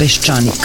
Peščanik.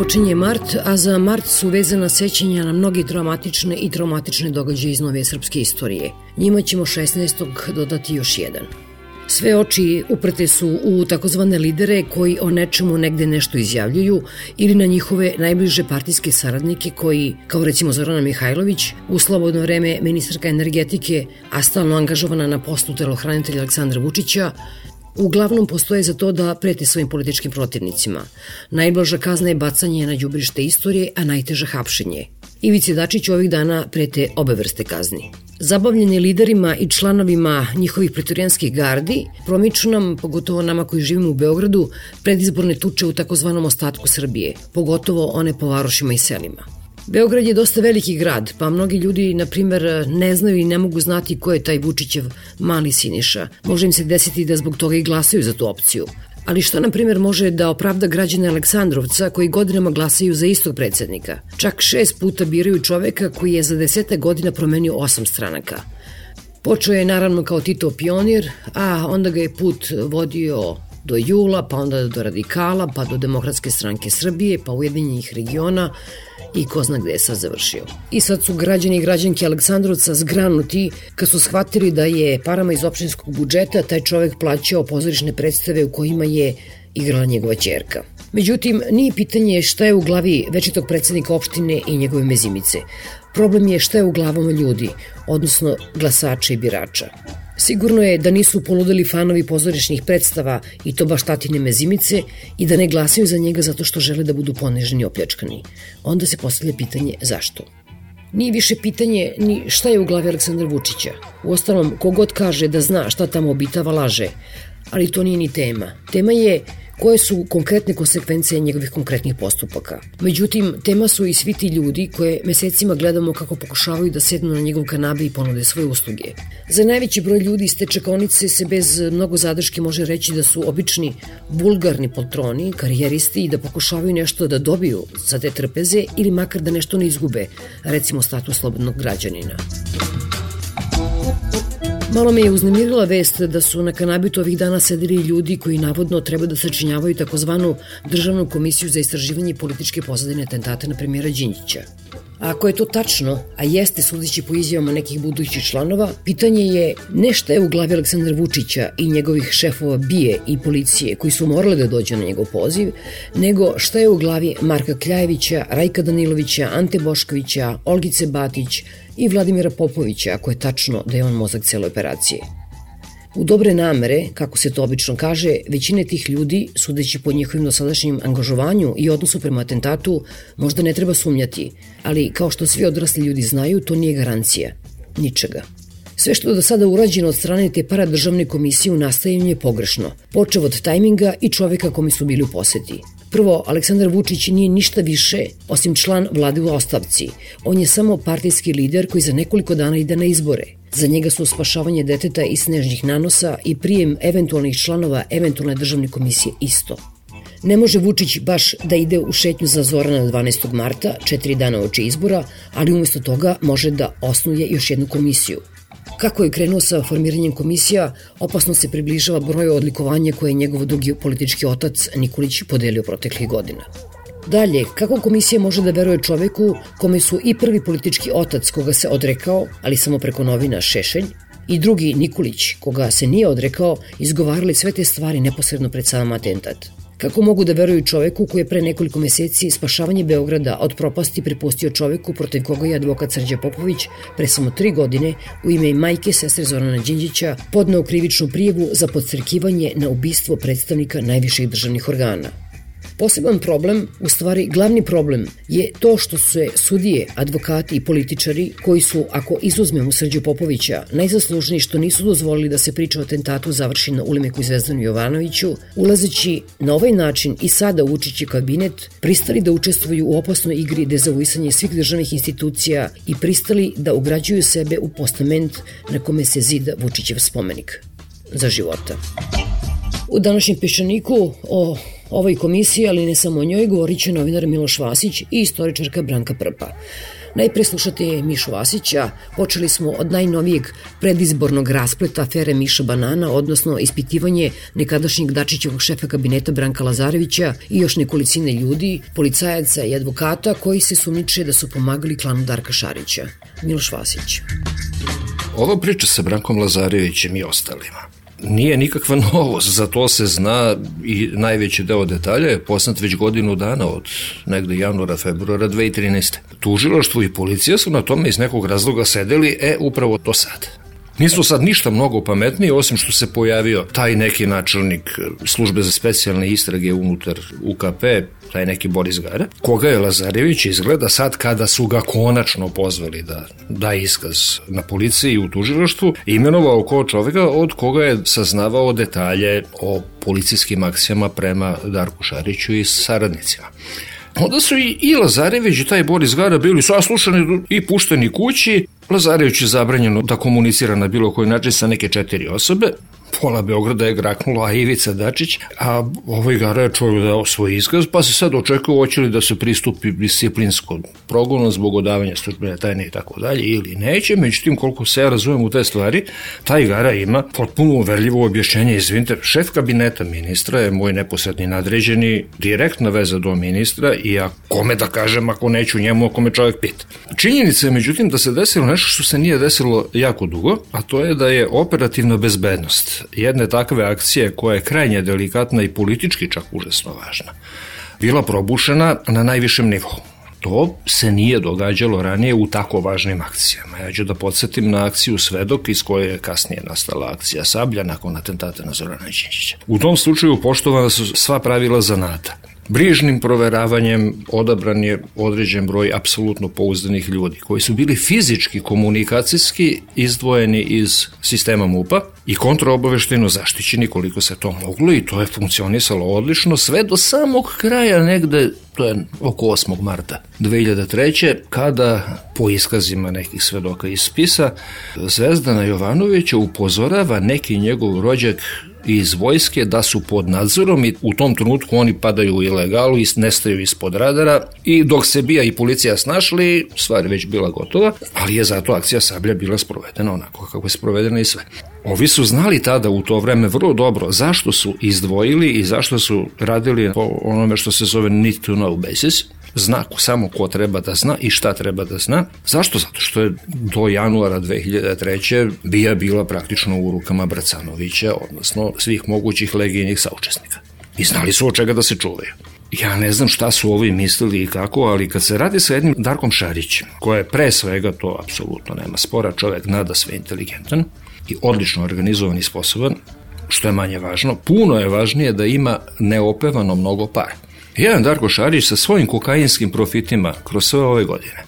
počinje mart, a za mart su vezana sećanja na mnogi traumatične i traumatične događaje iz nove srpske istorije. Njima ćemo 16. dodati još jedan. Sve oči uprte su u takozvane lidere koji o nečemu negde nešto izjavljuju ili na njihove najbliže partijske saradnike koji, kao recimo Zorana Mihajlović, u slobodno vreme ministarka energetike, a stalno angažovana na poslu telohranitelja Aleksandra Vučića, uglavnom postoje za to da prete svojim političkim protivnicima. Najblaža kazna je bacanje na đubrište istorije, a najteže hapšenje. Ivici dačić ovih dana prete obe vrste kazni. Zabavljeni liderima i članovima njihovih pretorijanskih gardi promiču nam, pogotovo nama koji živimo u Beogradu, predizborne tuče u takozvanom ostatku Srbije, pogotovo one po varošima i selima. Beograd je dosta veliki grad, pa mnogi ljudi, na primjer, ne znaju i ne mogu znati ko je taj Vučićev mali Siniša. Može im se desiti da zbog toga i glasaju za tu opciju. Ali što, na primjer, može da opravda građane Aleksandrovca koji godinama glasaju za istog predsednika? Čak šest puta biraju čoveka koji je za desete godina promenio osam stranaka. Počeo je naravno kao Tito pionir, a onda ga je put vodio do Jula, pa onda do Radikala, pa do Demokratske stranke Srbije, pa Ujedinjenih regiona, i ko zna gde je sad završio. I sad su građani i građanke Aleksandrovca zgranuti kad su shvatili da je parama iz opštinskog budžeta taj čovek plaćao pozorišne predstave u kojima je igrala njegova čerka. Međutim, nije pitanje šta je u glavi večetog predsjednika opštine i njegove mezimice. Problem je šta je u glavama ljudi, odnosno glasača i birača. Sigurno je da nisu poludeli fanovi pozorišnih predstava i to baš tatine mezimice i da ne glasaju za njega zato što žele da budu poniženi i opljačkani. Onda se postavlja pitanje zašto. Nije više pitanje ni šta je u glavi Aleksandra Vučića. Uostalom, kogod kaže da zna šta tamo obitava, laže ali to nije ni tema. Tema je koje su konkretne konsekvence njegovih konkretnih postupaka. Međutim, tema su i svi ti ljudi koje mesecima gledamo kako pokušavaju da sednu na njegov kanabe i ponude svoje usluge. Za najveći broj ljudi iz te čekonice se bez mnogo zadrške može reći da su obični vulgarni poltroni, karijeristi i da pokušavaju nešto da dobiju za te trpeze ili makar da nešto ne izgube, recimo status slobodnog građanina. Malo me je uznemirila vest da su na kanabitu ovih dana sedili ljudi koji navodno treba da sačinjavaju takozvanu Državnu komisiju za istraživanje političke pozadine atentata na premijera Đinjića. Ako je to tačno, a jeste sudići po izjavama nekih budućih članova, pitanje je ne šta je u glavi Aleksandra Vučića i njegovih šefova bije i policije koji su morali da dođu na njegov poziv, nego šta je u glavi Marka Kljajevića, Rajka Danilovića, Ante Boškovića, Olgice Batić, i Vladimira Popovića, ako je tačno da je on mozak cele operacije. U dobre namere, kako se to obično kaže, većine tih ljudi, sudeći po njihovim dosadašnjim angažovanju i odnosu prema atentatu, možda ne treba sumnjati, ali kao što svi odrasli ljudi znaju, to nije garancija. Ničega. Sve što je do sada urađeno od strane te paradržavne komisije u nastajanju je pogrešno, počev od tajminga i čovjeka kome su bili u poseti. Prvo, Aleksandar Vučić nije ništa više osim član vlade u ostavci. On je samo partijski lider koji za nekoliko dana ide na izbore. Za njega su spašavanje deteta i snežnih nanosa i prijem eventualnih članova eventualne državne komisije isto. Ne može Vučić baš da ide u šetnju za Zorana 12. marta, četiri dana oči izbora, ali umjesto toga može da osnuje još jednu komisiju. Kako je krenuo sa formiranjem komisija, opasno se približava broju odlikovanja koje je njegov drugi politički otac Nikolić podelio proteklih godina. Dalje, kako komisija može da veruje čoveku kome su i prvi politički otac koga se odrekao, ali samo preko novina Šešelj, i drugi Nikolić, koga se nije odrekao, izgovarali sve te stvari neposredno pred sam atentat. Kako mogu da veruju čoveku koji je pre nekoliko mjeseci spašavanje Beograda od propasti prepustio čoveku protiv koga je advokat Srđa Popović pre samo tri godine u ime majke sestre Zorana Đinđića podnao krivičnu prijevu za podstrkivanje na ubistvo predstavnika najviših državnih organa. Poseban problem, u stvari glavni problem, je to što su se sudije, advokati i političari koji su, ako izuzmemo Srđu Popovića, najzaslužniji što nisu dozvolili da se priča o atentatu završi na Ulimeku i Zvezdanu Jovanoviću, ulazeći na ovaj način i sada učići kabinet, pristali da učestvuju u opasnoj igri dezavuisanje svih državnih institucija i pristali da ugrađuju sebe u postament na kome se zida Vučićev spomenik za života. U današnjem pišaniku o ovoj komisiji, ali ne samo o njoj, govorit će novinar Miloš Vasić i istoričarka Branka Prpa. Najpre slušati Mišu Vasića. Počeli smo od najnovijeg predizbornog raspleta afere Miša Banana, odnosno ispitivanje nekadašnjeg Dačićevog šefa kabineta Branka Lazarevića i još nekolicine ljudi, policajaca i advokata koji se sumniče da su pomagali klanu Darka Šarića. Miloš Vasić. Ova priča sa Brankom Lazarevićem i ostalima nije nikakva novost, za to se zna i najveći deo detalja je posnat već godinu dana od negde januara, februara 2013. Tužiloštvo i policija su na tome iz nekog razloga sedeli, e, upravo to sad. Nisu sad ništa mnogo pametniji, osim što se pojavio taj neki načelnik e, službe za specijalne istrage unutar UKP, taj neki Boris Gare, koga je Lazarević izgleda sad kada su ga konačno pozvali da da iskaz na policiji i u tužilaštvu, imenovao ko čovjeka od koga je saznavao detalje o policijskim akcijama prema Darku Šariću i saradnicima. Onda su i, i Lazarević i taj Boris Gara bili saslušani i pušteni kući. Lazarević je zabranjeno da komunicira na bilo koji način sa neke četiri osobe pola Beograda je graknula Ivica Dačić, a ovaj Gara je čovjek dao svoj iskaz, pa se sad očekuje hoće li da se pristupi disciplinskom progonu zbog odavanja službene tajne i tako dalje ili neće, međutim koliko se ja razumem u te stvari, taj Gara ima potpuno uverljivo objašnjenje, izvinite, šef kabineta ministra je moj neposredni nadređeni, direktna veza do ministra i ja kome da kažem ako neću njemu, ako me čovjek pita. Činjenica je međutim da se desilo nešto što se nije desilo jako dugo, a to je da je operativna bezbednost jedne takve akcije koja je krajnje delikatna i politički čak užasno važna, bila probušena na najvišem nivou. To se nije događalo ranije u tako važnim akcijama. Ja ću da podsjetim na akciju Svedok iz koje je kasnije nastala akcija Sablja nakon atentata na Zorana Đinđića. U tom slučaju poštovana su sva pravila zanata brižnim proveravanjem odabran je određen broj apsolutno pouzdanih ljudi koji su bili fizički, komunikacijski izdvojeni iz sistema MUPA i kontraobaveštajno zaštićeni koliko se to moglo i to je funkcionisalo odlično sve do samog kraja negde to je oko 8. marta 2003. kada po iskazima nekih svedoka iz spisa Zvezdana Jovanovića upozorava neki njegov rođak iz vojske da su pod nadzorom i u tom trenutku oni padaju u ilegalu i nestaju ispod radara i dok se bija i policija snašli, stvar je već bila gotova, ali je zato akcija Sablja bila sprovedena onako kako je sprovedena i sve. Ovi su znali tada u to vreme vrlo dobro zašto su izdvojili i zašto su radili po onome što se zove need to know basis, znaku samo ko treba da zna i šta treba da zna. Zašto? Zato što je do januara 2003. bija bila praktično u rukama Bracanovića, odnosno svih mogućih legijenih saučesnika. I znali su od čega da se čuvaju. Ja ne znam šta su ovi mislili i kako, ali kad se radi sa jednim Darkom Šarićem, koja je pre svega, to apsolutno nema spora, čovjek nada sve inteligentan i odlično organizovan i sposoban, što je manje važno, puno je važnije da ima neopevano mnogo para jedan Darko Šarić sa svojim kokainskim profitima kroz sve ove godine,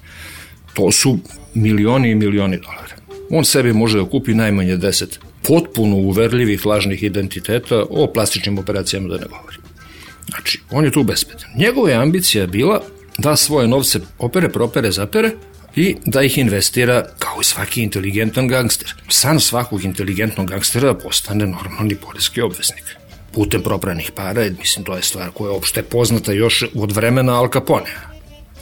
to su milioni i milioni dolara. On sebi može da kupi najmanje deset potpuno uverljivih lažnih identiteta o plastičnim operacijama da ne govori. Znači, on je tu bespeden. Njegova je ambicija bila da svoje novce opere, propere, zapere i da ih investira kao i svaki inteligentan gangster. San svakog inteligentnog gangstera da postane normalni poreski obveznik putem propranih para, mislim to je stvar koja je opšte poznata još od vremena Al Caponea.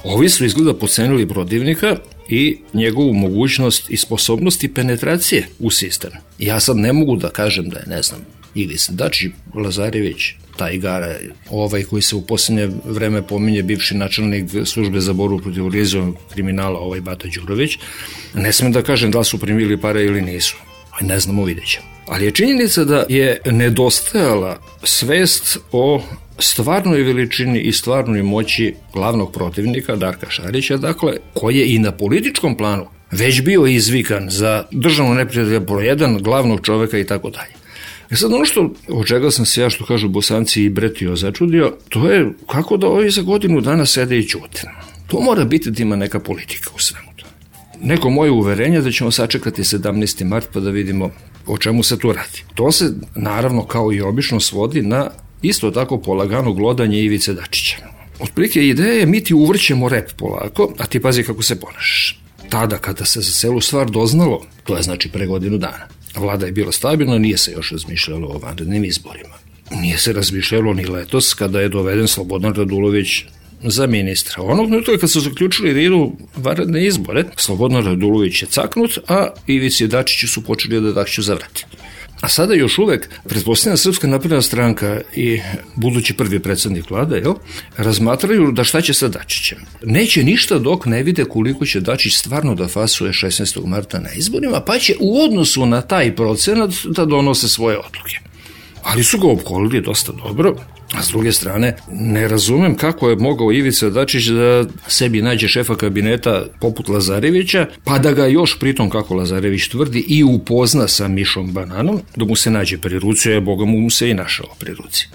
Ovi su izgleda pocenili protivnika i njegovu mogućnost i sposobnosti penetracije u sistem. Ja sad ne mogu da kažem da je, ne znam, ili Dači Lazarević, taj igara, ovaj koji se u posljednje vreme pominje bivši načelnik službe za boru protiv organizovanog kriminala, ovaj Bata Đurović, ne smem da kažem da su primili pare ili nisu. Ne znamo, vidjet ćemo. Ali je činjenica da je nedostajala svest o stvarnoj veličini i stvarnoj moći glavnog protivnika Darka Šarića, dakle, koji je i na političkom planu već bio izvikan za državno neprijatelja broj jedan, glavnog čoveka i tako dalje. E sad ono što, od čega sam se ja što kažu bosanci i bretio začudio, to je kako da ovi za godinu dana sede i ćute. To mora biti da ima neka politika u svemu neko moje uverenje da ćemo sačekati 17. mart pa da vidimo o čemu se tu radi. To se naravno kao i obično svodi na isto tako polagano glodanje Ivice Dačića. Otprilike ideja je mi ti uvrćemo rep polako, a ti pazi kako se ponašaš. Tada kada se za celu stvar doznalo, to je znači pre godinu dana, vlada je bila stabilna, nije se još razmišljalo o vanrednim izborima. Nije se razmišljalo ni letos kada je doveden Slobodan Radulović za ministra. Onog trenutka kad su zaključili da idu varadne izbore, Slobodno Radulović je caknut, a Ivici Dačići su počeli da Dačiću zavrati. A sada još uvek, predpostavljena Srpska napredna stranka i budući prvi predsjednik vlade, jel, razmatraju da šta će sa Dačićem. Neće ništa dok ne vide koliko će Dačić stvarno da fasuje 16. marta na izborima, pa će u odnosu na taj procenat da donose svoje odluke. Ali su ga opkolili dosta dobro, a s druge strane, ne razumem kako je mogao Ivica Dačić da sebi nađe šefa kabineta poput Lazarevića, pa da ga još pritom, kako Lazarević tvrdi, i upozna sa Mišom Bananom, da mu se nađe pri ruci, a Boga mu se i našao pri ruci.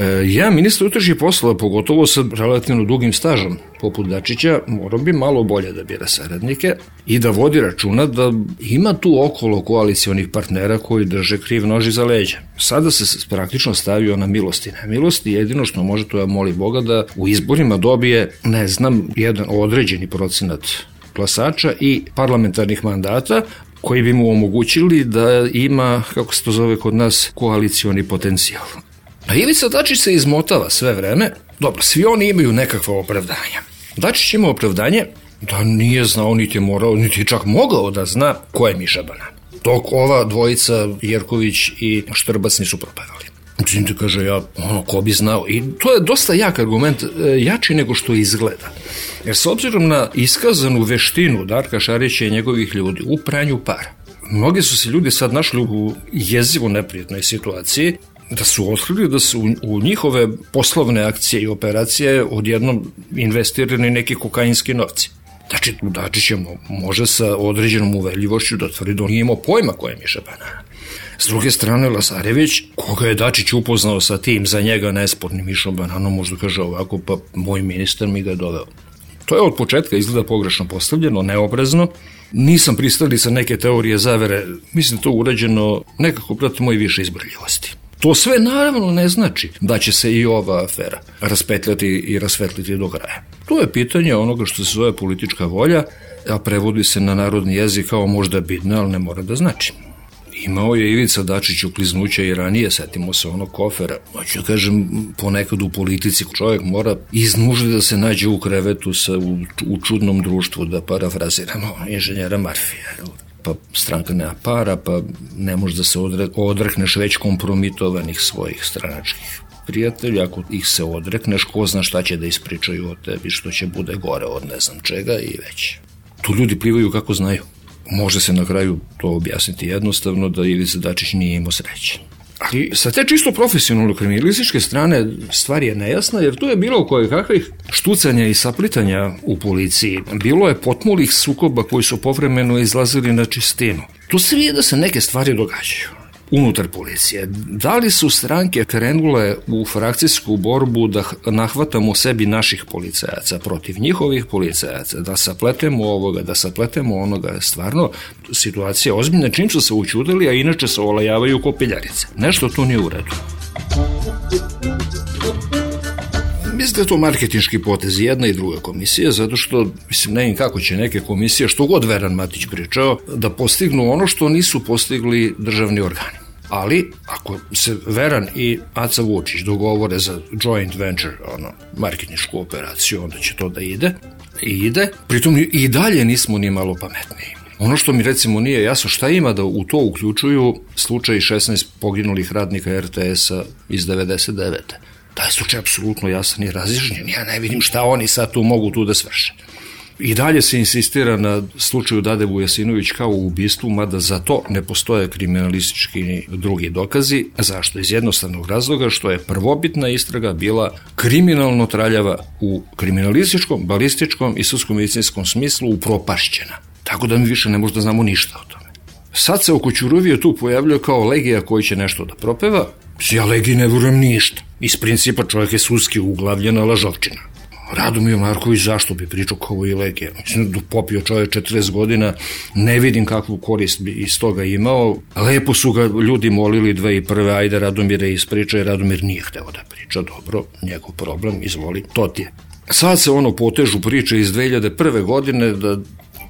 E, ja, ministar unutrašnjih poslova, pogotovo sa relativno dugim stažom, poput Dačića, morao bi malo bolje da bira saradnike i da vodi računa da ima tu okolo koalicijonih partnera koji drže kriv noži za leđa. Sada se praktično stavio na milost i nemilost i jedino što može to ja moli Boga da u izborima dobije, ne znam, jedan određeni procenat glasača i parlamentarnih mandata, koji bi mu omogućili da ima, kako se to zove kod nas, koalicioni potencijal. A Ivica Dačić se izmotava sve vreme. Dobro, svi oni imaju nekakva opravdanja. Dačić ima opravdanje da nije znao, niti je morao, niti je čak mogao da zna ko je Miša Banan. Dok ova dvojica, Jerković i Štrbac nisu propadali Mislim kaže, ja, ono, ko bi znao. I to je dosta jak argument, e, jači nego što izgleda. Jer s obzirom na iskazanu veštinu Darka Šarića i njegovih ljudi u pranju para, mnogi su se ljudi sad našli u jezivo neprijatnoj situaciji da su otkrili da su u njihove poslovne akcije i operacije odjednom investirani neki kokainski novci. Znači, Dačić je može sa određenom uveljivošću da tvrdi da on nije imao pojma koje je Miša Banana. S druge strane, Lazarević, koga je Dačić upoznao sa tim za njega nespornim Mišom Bananom, možda kaže ovako, pa moj ministar mi ga je doveo. To je od početka izgleda pogrešno postavljeno, neoprezno. Nisam pristali sa neke teorije zavere, mislim to uređeno nekako pratimo i više izbrljivosti. To sve naravno ne znači da će se i ova afera raspetljati i rasvetliti do kraja. To je pitanje onoga što se zove politička volja, a prevodi se na narodni jezik kao možda bitno, ali ne mora da znači. Imao je Ivica Dačić Kliznuća i ranije, setimo se onog kofera. Hoću pa kažem, ponekad u politici čovjek mora iz da se nađe u krevetu sa, u, u čudnom društvu, da parafraziramo inženjera Marfija pa stranka nema para, pa ne možeš da se odrekneš već kompromitovanih svojih stranačkih prijatelja, ako ih se odrekneš, ko zna šta će da ispričaju o tebi, što će bude gore od ne znam čega i već. Tu ljudi plivaju kako znaju. Može se na kraju to objasniti jednostavno da ili Dačić nije imao sreće. Ali sa te čisto profesionalno kriminalističke strane stvar je nejasna jer tu je bilo koje kakvih štucanja i saplitanja u policiji. Bilo je potmulih sukoba koji su povremeno izlazili na čistinu. Tu se da se neke stvari događaju unutar policije. Da li su stranke krenule u frakcijsku borbu da nahvatamo sebi naših policajaca protiv njihovih policajaca, da sapletemo ovoga, da sapletemo onoga, stvarno situacija ozbiljna, čim su se učudili, a inače se olajavaju kopiljarice. Nešto tu nije u redu mislim da je to marketinški potez jedna i druga komisija, zato što mislim ne kako će neke komisije, što god Veran Matić pričao, da postignu ono što nisu postigli državni organi. Ali, ako se Veran i Aca Vučić dogovore za joint venture, ono, marketinšku operaciju, onda će to da ide. I ide. Pritom i dalje nismo ni malo pametniji. Ono što mi recimo nije jasno šta ima da u to uključuju slučaj 16 poginulih radnika RTS-a iz 99 taj slučaj je apsolutno jasan i razrižnjen. Ja ne vidim šta oni sad tu mogu tu da svrše. I dalje se insistira na slučaju Dade Vujasinović kao u ubistvu, mada za to ne postoje kriminalistički ni drugi dokazi. Zašto? Iz jednostavnog razloga što je prvobitna istraga bila kriminalno traljava u kriminalističkom, balističkom i sudskom medicinskom smislu upropašćena. Tako da mi više ne možda znamo ništa o tome. Sad se oko Ćuruvije tu pojavljuje kao legija koji će nešto da propeva. Ja legiji ne vjerujem ništa. Iz principa čovjek je sudski uglavljena lažovčina. Radomir Marković zašto bi pričao kao i legija? Mislim, popio čovjek 40 godina, ne vidim kakvu korist bi iz toga imao. Lepo su ga ljudi molili dve i prve, ajde Radomire ispričaj, Radomir nije hteo da priča, dobro, njegov problem, izvoli, to ti je. Sad se ono potežu priče iz 2001. godine da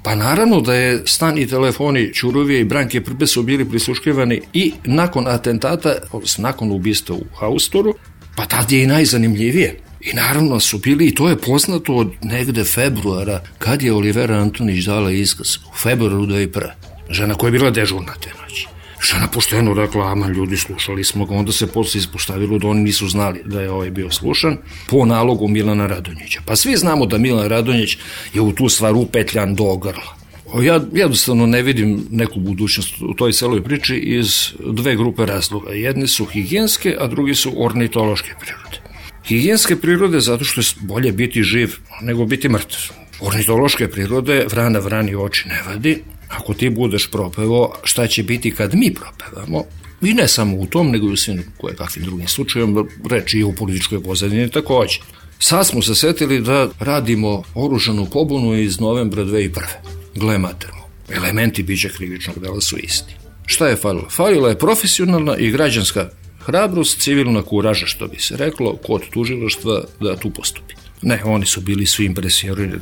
pa naravno da je stan i telefoni Ćuruvije i Branke Prbe su bili prisluškivani i nakon atentata, nakon ubista u Haustoru, pa tad je i najzanimljivije. I naravno su bili, i to je poznato od negde februara, kad je Olivera Antonić dala iskaz, u februaru da i pre. Žena koja je bila dežurna te noći. Žena pošteno rekla, ama ljudi slušali smo ga, onda se posle ispostavilo da oni nisu znali da je ovaj bio slušan, po nalogu Milana Radonjića. Pa svi znamo da Milan Radonjić je u tu stvar upetljan do grla. Ja jednostavno ne vidim neku budućnost u toj celoj priči iz dve grupe razloga. Jedni su higijenske, a drugi su ornitološke prirode. Higijenske prirode zato što je bolje biti živ nego biti mrtv. Ornitološke prirode vrana vrani oči ne vadi. Ako ti budeš propevo, šta će biti kad mi propevamo? I ne samo u tom, nego i u svim koje drugim slučajevima reći i u političkoj pozadini također. Sad smo se setili da radimo oružanu pobunu iz novembra 2001 gle matermo, elementi biće krivičnog dela su isti. Šta je falilo? Falila je profesionalna i građanska hrabrost, civilna kuraža, što bi se reklo, kod tužilaštva da tu postupi. Ne, oni su bili svi impresionirani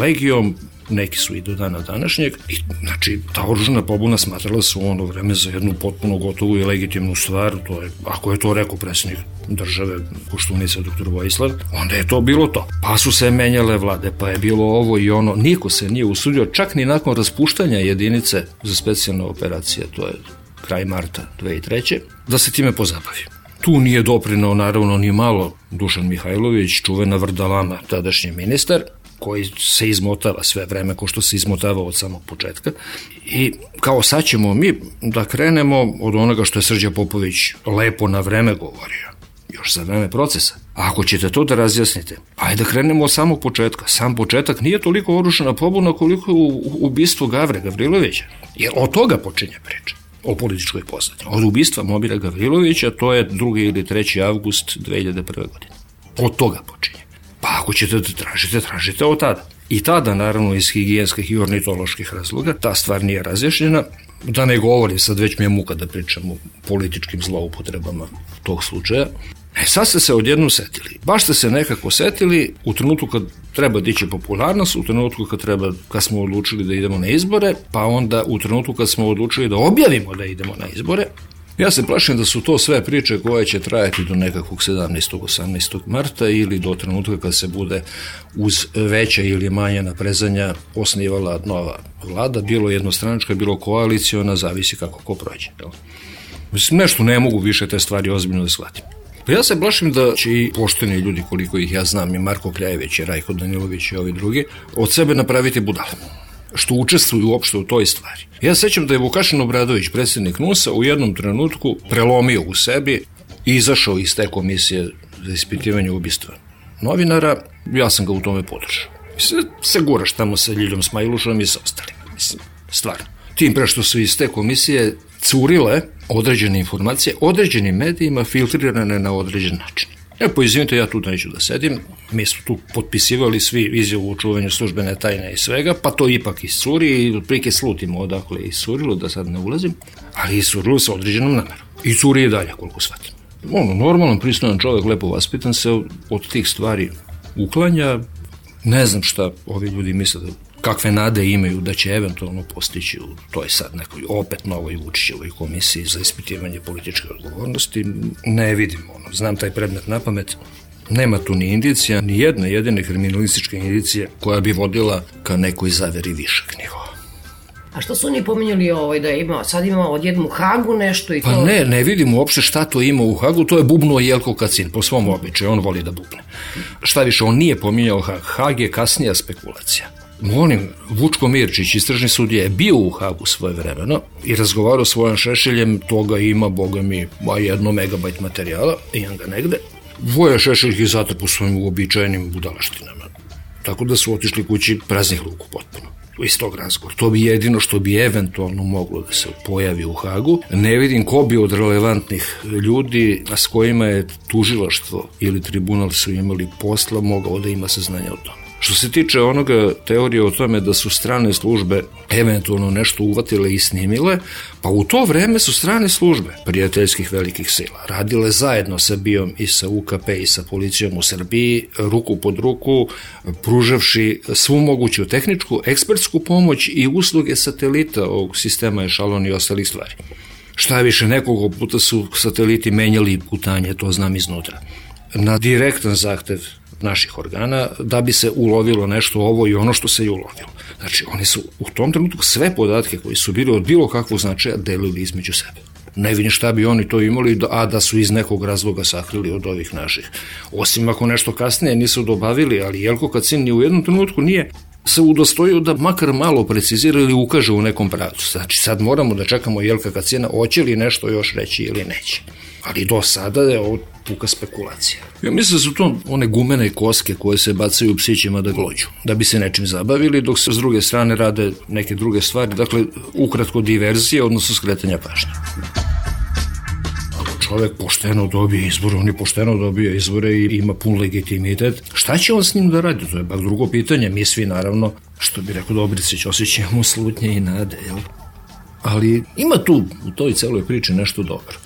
legijom, neki su i do dana današnjeg. I, znači, ta oružana pobuna smatrala se u ono vreme za jednu potpuno gotovu i legitimnu stvar. To je, ako je to rekao predsjednik države, Koštunica, dr. Vojislav, onda je to bilo to. Pa su se menjale vlade, pa je bilo ovo i ono. Niko se nije usudio, čak ni nakon raspuštanja jedinice za specijalne operacije, to je kraj marta 2003. da se time pozabavim. Tu nije doprinao naravno ni malo Dušan Mihajlović, čuvena vrdalama, tadašnji ministar, koji se izmotava sve vreme, ko što se izmotava od samog početka. I kao sad ćemo mi da krenemo od onoga što je Srđa Popović lepo na vreme govorio, još za vreme procesa. ako ćete to da razjasnite, ajde da krenemo od samog početka. Sam početak nije toliko orušena pobuna koliko je ubistvo Gavre Gavrilovića, jer od toga počinje priča o političkoj pozadini Od ubistva Mobira Gavrilovića, to je 2. ili 3. avgust 2001. godine. Od toga počinje. Pa ako ćete da tražite, tražite od tada. I tada, naravno, iz higijenskih i ornitoloških razloga, ta stvar nije razjašnjena. Da ne govorim, sad već mi je muka da pričam o političkim zloupotrebama tog slučaja. E sad ste se odjednom setili. Baš ste se nekako setili u trenutku kad treba dići popularnost, u trenutku kad, treba, kad smo odlučili da idemo na izbore, pa onda u trenutku kad smo odlučili da objavimo da idemo na izbore, ja se plašim da su to sve priče koje će trajati do nekakvog 17. 18. marta ili do trenutka kad se bude uz veća ili manja naprezanja osnivala nova vlada, bilo jednostranička, bilo koalicijona, zavisi kako ko prođe. Jel? Nešto ne mogu više te stvari ozbiljno da shvatim. Pa ja se plašim da će i pošteni ljudi koliko ih ja znam i Marko Kljajević i Rajko Danilović i ovi drugi od sebe napraviti budalu što učestvuju uopšte u toj stvari. Ja sećam da je Vukašin Obradović, predsjednik NUSA, u jednom trenutku prelomio u sebi i izašao iz te komisije za ispitivanje ubistva novinara, ja sam ga u tome podržao. Se se guraš tamo sa Ljiljom Smajlušom i sa ostalim, mislim, stvarno. Tim prešto su iz te komisije curile određene informacije određenim medijima filtrirane na određen način. Ja pa ja tu neću da sedim, mi smo tu potpisivali svi izjavu o čuvanju službene tajne i svega, pa to ipak iscuri i otprilike slutimo odakle je iscurilo, da sad ne ulazim, ali iscurilo sa određenom namerom. I curi je dalje, koliko shvatim. Ono, normalan, pristojan čovjek, lepo vaspitan se od tih stvari uklanja, ne znam šta ovi ljudi misle da kakve nade imaju da će eventualno postići u toj sad nekoj opet novoj Vučićevoj komisiji za ispitivanje političke odgovornosti, ne vidim ono. Znam taj predmet na pamet, nema tu ni indicija, ni jedne jedine kriminalističke indicije koja bi vodila ka nekoj zaveri višeg nivoa. A što su oni pominjali ovaj da ima, sad ima odjednom Hagu nešto i pa to? Pa ne, ne vidim uopšte šta to ima u Hagu, to je bubnuo Jelko Kacin, po svom običaju, on voli da bubne. Šta više, on nije pominjao Hag, Hag je kasnija spekulacija. Molim, Vučko Mirčić, istražni sudija, je bio u Hagu svoje vremeno i razgovarao s Vojan Šešeljem, toga ima, boga mi, jedno megabajt materijala, imam ga negde. Voja Šešelj je zatrpo svojim uobičajenim budalaštinama. Tako da su otišli kući praznih luku potpuno iz tog razgovora. To bi jedino što bi eventualno moglo da se pojavi u Hagu. Ne vidim ko bi od relevantnih ljudi s kojima je tužilaštvo ili tribunal su imali posla mogao da ima saznanja o tome. Što se tiče onoga teorije o tome da su strane službe eventualno nešto uvatile i snimile, pa u to vreme su strane službe prijateljskih velikih sila radile zajedno sa BIOM i sa UKP i sa policijom u Srbiji, ruku pod ruku, pružavši svu moguću tehničku, ekspertsku pomoć i usluge satelita ovog sistema Ešalon i ostalih stvari. Šta više, nekog puta su sateliti menjali putanje, to znam iznutra na direktan zahtev naših organa da bi se ulovilo nešto ovo i ono što se je ulovilo. Znači, oni su u tom trenutku sve podatke koji su bili od bilo kakvog značaja delili između sebe. Ne vidim šta bi oni to imali, a da su iz nekog razloga sakrili od ovih naših. Osim ako nešto kasnije nisu dobavili, ali Jelko Kacin ni u jednom trenutku nije se udostojio da makar malo precizira ili ukaže u nekom pravcu. Znači sad moramo da čekamo Jelka Kacina, hoće li nešto još reći ili neće. Ali do sada je puka spekulacija. Ja mislim da su to one gumene koske koje se bacaju psićima da glođu, da bi se nečim zabavili, dok se s druge strane rade neke druge stvari, dakle ukratko diverzije, odnosno skretanja pažnje čovjek pošteno dobije izbore, on je pošteno dobio izbore i ima pun legitimitet. Šta će on s njim da radi? To je bak drugo pitanje. Mi svi naravno, što bi rekao Dobricić, osjećamo slutnje i nade, jel? Ali ima tu u toj celoj priči nešto dobro.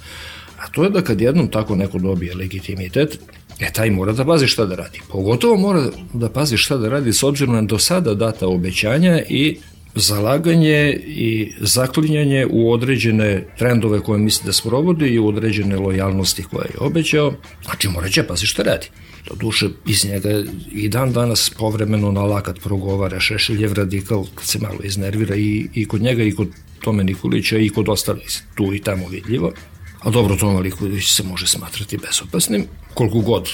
A to je da kad jednom tako neko dobije legitimitet, e taj mora da pazi šta da radi. Pogotovo mora da pazi šta da radi s obzirom na do sada data obećanja i zalaganje i zaklinjanje u određene trendove koje misli da sprovodi i u određene lojalnosti koje je obećao, znači mora će pazi šta radi. Do duše iz njega i dan danas povremeno nalakat progovara Šešeljev radikal kad se malo iznervira i, i kod njega i kod Tome Nikolića i kod ostalih tu i tamo vidljivo. A dobro, Toma Liković se može smatrati bezopasnim, koliko god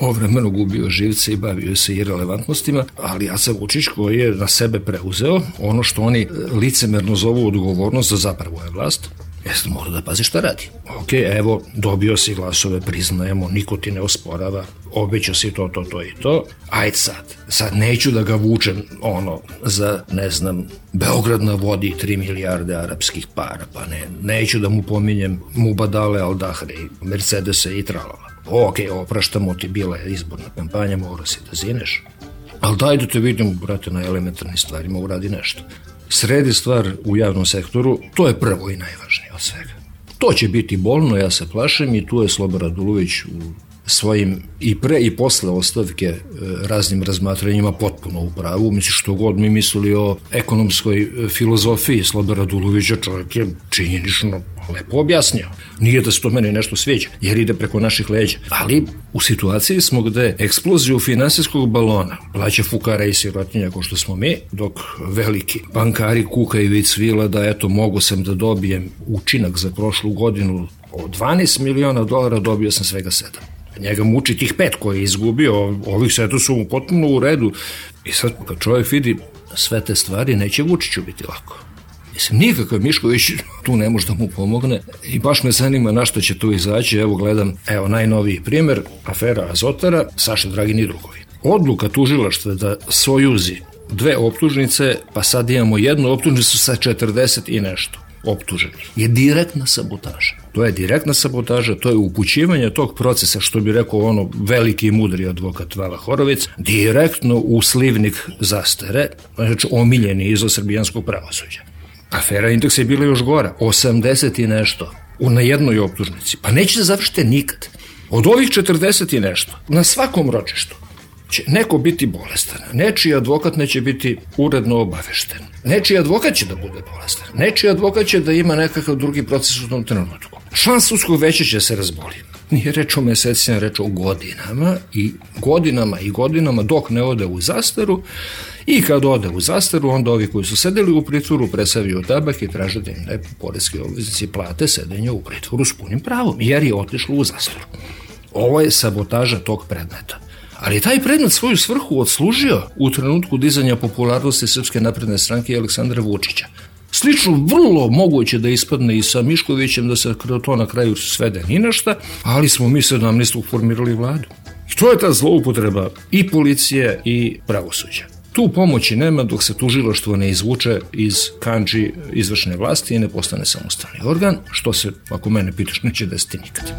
povremeno gubio živce i bavio se irelevantnostima, ali Aca Vučić koji je na sebe preuzeo ono što oni licemerno zovu odgovornost za zapravo je vlast, Jesi mora da pazi šta radi. Ok, evo, dobio si glasove, priznajemo, niko ti ne osporava, obećao si to, to, to i to. Ajde sad, sad neću da ga vučem, ono, za, ne znam, Beograd na vodi 3 milijarde arapskih para, pa ne, neću da mu pominjem Mubadale Aldahre i Mercedese i tralala. Ok, opraštamo ti, bila je izborna kampanja, mora si da zineš. Ali daj da te vidim, brate, na elementarnim stvarima uradi nešto sredi stvar u javnom sektoru, to je prvo i najvažnije od svega. To će biti bolno, ja se plašem i tu je Slobodan Dulović u svojim i pre i posle ostavke e, raznim razmatranjima potpuno u pravu. Mislim, što god mi mislili o ekonomskoj e, filozofiji Slobera Dulovića, čovjek je činjenično lepo objasnio. Nije da se to meni nešto sveđa, jer ide preko naših leđa. Ali u situaciji smo gde eksploziju finansijskog balona plaća fukara i sirotinja ko što smo mi, dok veliki bankari kukaju i cvila da eto mogu sam da dobijem učinak za prošlu godinu od 12 miliona dolara dobio sam svega 7 njega muči tih pet koje je izgubio, ovih to su mu potpuno u redu. I sad kad čovjek vidi sve te stvari, neće Vučiću biti lako. Mislim, nikakav Mišković tu ne može da mu pomogne i baš me zanima na što će tu izaći. Evo gledam, evo najnoviji primjer, afera Azotara, Saša Dragin i drugovi. Odluka tužilaštva da sojuzi dve optužnice, pa sad imamo jednu optužnicu sa 40 i nešto optuženih, je direktna sabotaža. To je direktna sabotaža, to je upućivanje tog procesa, što bi rekao ono veliki i mudri advokat Vala Horovic, direktno u slivnik zastare, znači omiljeni izlaz srbijanskog pravosuđa. Afera Indeks je bila još gora, 80 i nešto, na jednoj optužnici. Pa neće se završiti nikad. Od ovih 40 i nešto, na svakom ročištu, će neko biti bolestan, nečiji advokat neće biti uredno obavešten, Nečiji advokat će da bude bolestan. Nečiji advokat će da ima nekakav drugi proces u tom trenutku. Član sudskog će se razboliti. Nije reč o mesecima, reč o godinama i godinama i godinama dok ne ode u zastaru i kad ode u zastaru, onda ovi koji su sedeli u pritvoru presavio tabak i traže da im ne poreski obveznici plate sedenje u pritvoru s punim pravom, jer je otišlo u zastaru. Ovo je sabotaža tog predmeta. Ali je taj predmet svoju svrhu odslužio u trenutku dizanja popularnosti Srpske napredne stranke Aleksandra Vučića. Slično vrlo moguće da ispadne i sa Miškovićem, da se to na kraju svede ni šta, ali smo mi 17. formirali vladu. I to je ta zloupotreba i policije i pravosuđa. Tu pomoći nema dok se tužiloštvo ne izvuče iz kanđi izvršne vlasti i ne postane samostalni organ, što se, ako mene pitaš, neće desiti nikad.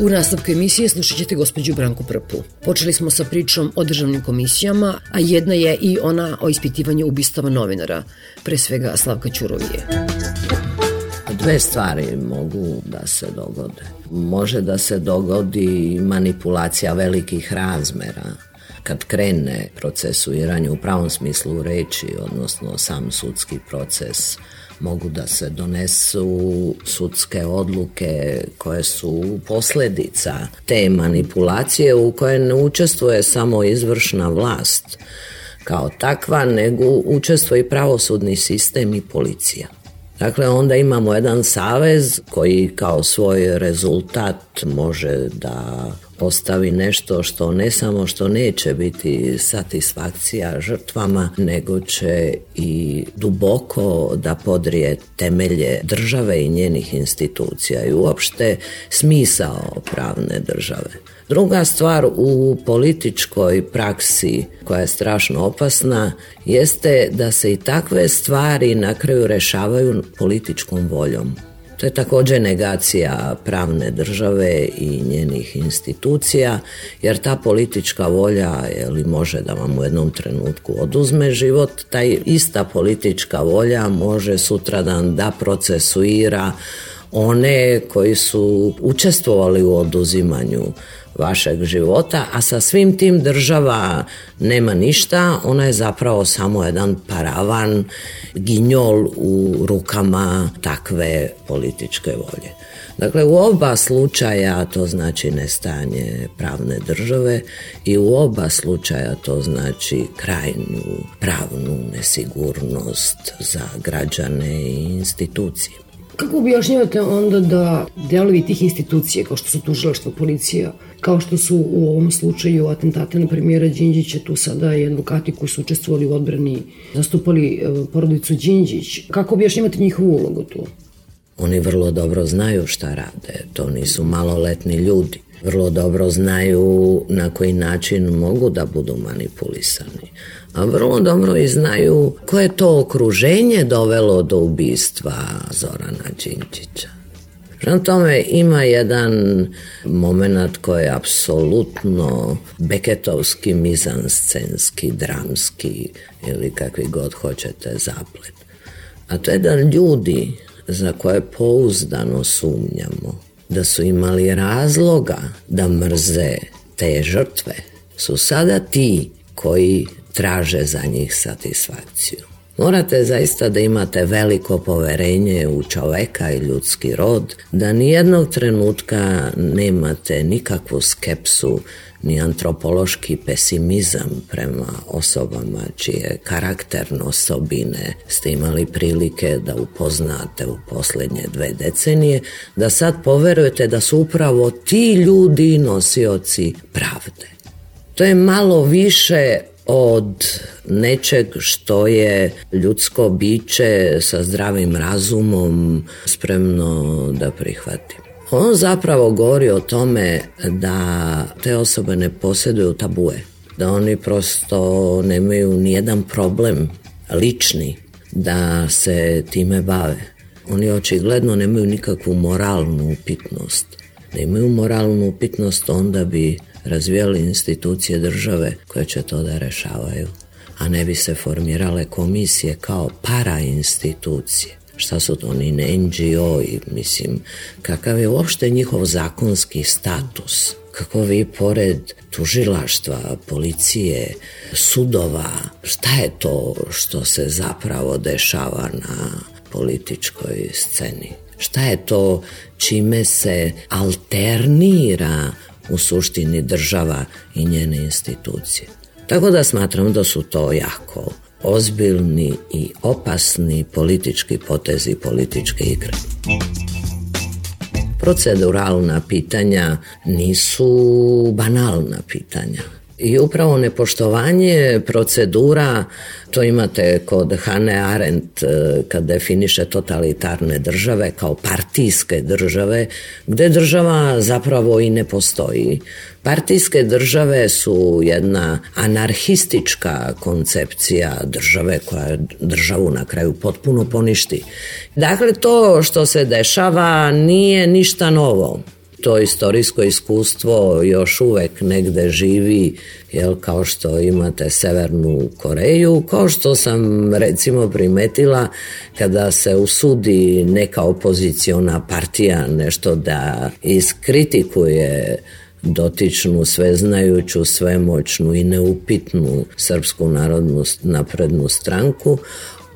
U nastavku emisije slušat ćete gospođu Branku Prpu. Počeli smo sa pričom o državnim komisijama, a jedna je i ona o ispitivanju ubistava novinara, pre svega Slavka Ćurovije. Dve stvari mogu da se dogode. Može da se dogodi manipulacija velikih razmera, kad krene procesuiranje u pravom smislu reči, odnosno sam sudski proces, mogu da se donesu sudske odluke koje su posljedica te manipulacije u koje ne učestvuje samo izvršna vlast kao takva, nego učestvuje i pravosudni sistem i policija. Dakle, onda imamo jedan savez koji kao svoj rezultat može da postavi nešto što ne samo što neće biti satisfakcija žrtvama, nego će i duboko da podrije temelje države i njenih institucija i uopšte smisao pravne države. Druga stvar u političkoj praksi koja je strašno opasna jeste da se i takve stvari na kraju rešavaju političkom voljom. To je također negacija pravne države i njenih institucija, jer ta politička volja ili može da vam u jednom trenutku oduzme život, taj ista politička volja može sutradan da procesuira one koji su učestvovali u oduzimanju vašeg života, a sa svim tim država nema ništa, ona je zapravo samo jedan paravan, ginjol u rukama takve političke volje. Dakle, u oba slučaja to znači nestanje pravne države i u oba slučaja to znači krajnju pravnu nesigurnost za građane i institucije. Kako objašnjavate onda da delovi tih institucije, kao što su tužilaštvo, policija, kao što su u ovom slučaju atentate na premijera Đinđića, tu sada i advokati koji su učestvovali u odbrani, zastupali e, porodicu Đinđić. Kako objašnjavate njihovu ulogu tu? Oni vrlo dobro znaju šta rade, to nisu maloletni ljudi. Vrlo dobro znaju na koji način mogu da budu manipulisani. A vrlo dobro i znaju koje to okruženje dovelo do ubistva Zorana Đinđića. Prema tome ima jedan moment koji je apsolutno beketovski, mizanscenski, dramski ili kakvi god hoćete zaplet. A to je da ljudi za koje pouzdano sumnjamo da su imali razloga da mrze te žrtve su sada ti koji traže za njih satisfakciju. Morate zaista da imate veliko poverenje u čoveka i ljudski rod, da ni jednog trenutka nemate nikakvu skepsu ni antropološki pesimizam prema osobama čije karakterne osobine ste imali prilike da upoznate u posljednje dve decenije, da sad poverujete da su upravo ti ljudi nosioci pravde. To je malo više od nečeg što je ljudsko biće sa zdravim razumom spremno da prihvati. On zapravo govori o tome da te osobe ne posjeduju tabue, da oni prosto nemaju nijedan problem lični da se time bave. Oni očigledno nemaju nikakvu moralnu upitnost. Da imaju moralnu upitnost onda bi razvijali institucije države koje će to da rešavaju, a ne bi se formirale komisije kao institucije. Šta su to oni NGO i mislim, kakav je uopšte njihov zakonski status? Kako vi pored tužilaštva, policije, sudova, šta je to što se zapravo dešava na političkoj sceni? Šta je to čime se alternira u suštini država i njene institucije. Tako da smatram da su to jako ozbiljni i opasni politički potezi političke igre. Proceduralna pitanja nisu banalna pitanja. I upravo nepoštovanje procedura, to imate kod Hane Arendt e, kad definiše totalitarne države kao partijske države, gdje država zapravo i ne postoji. Partijske države su jedna anarhistička koncepcija države koja državu na kraju potpuno poništi. Dakle, to što se dešava nije ništa novo to istorijsko iskustvo još uvek negde živi, jel, kao što imate Severnu Koreju, kao što sam recimo primetila kada se usudi neka opoziciona partija nešto da iskritikuje dotičnu, sveznajuću, svemoćnu i neupitnu Srpsku narodnu naprednu stranku,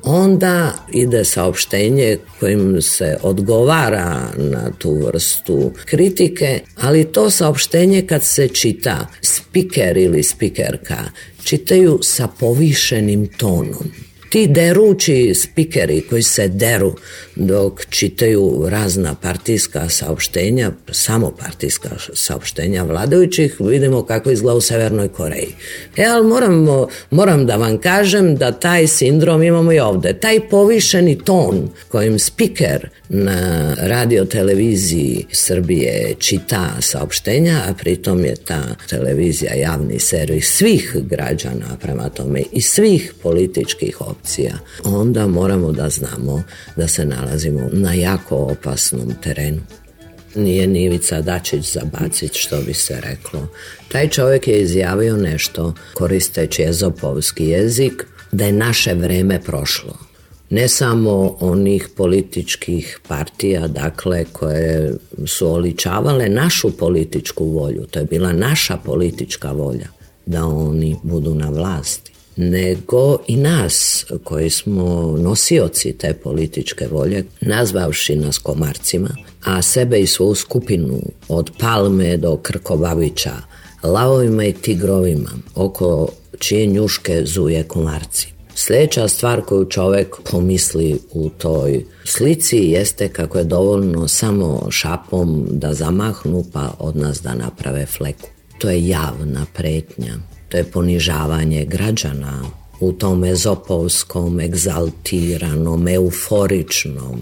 onda ide saopštenje kojim se odgovara na tu vrstu kritike, ali to saopštenje kad se čita spiker ili spikerka čitaju sa povišenim tonom. Ti derući spikeri koji se deru dok čitaju razna partijska saopštenja, samo partijska saopštenja vladajućih, vidimo kako izgleda u Severnoj Koreji. E, ali moramo, moram da vam kažem da taj sindrom imamo i ovde. Taj povišeni ton kojim spiker na radioteleviziji Srbije čita saopštenja, a pritom je ta televizija javni servis svih građana prema tome i svih političkih opcija, onda moramo da znamo da se nalazimo nalazimo na jako opasnom terenu. Nije Nivica Dačić Dačić Bacić što bi se reklo. Taj čovjek je izjavio nešto koristeći ezopovski jezik da je naše vreme prošlo. Ne samo onih političkih partija, dakle, koje su oličavale našu političku volju, to je bila naša politička volja da oni budu na vlasti nego i nas koji smo nosioci te političke volje, nazvavši nas komarcima, a sebe i svoju skupinu od Palme do Krkobavića, lavovima i tigrovima, oko čije njuške zuje komarci. Sljedeća stvar koju čovjek pomisli u toj slici jeste kako je dovoljno samo šapom da zamahnu pa od nas da naprave fleku. To je javna pretnja to je ponižavanje građana u tom ezopovskom, egzaltiranom, euforičnom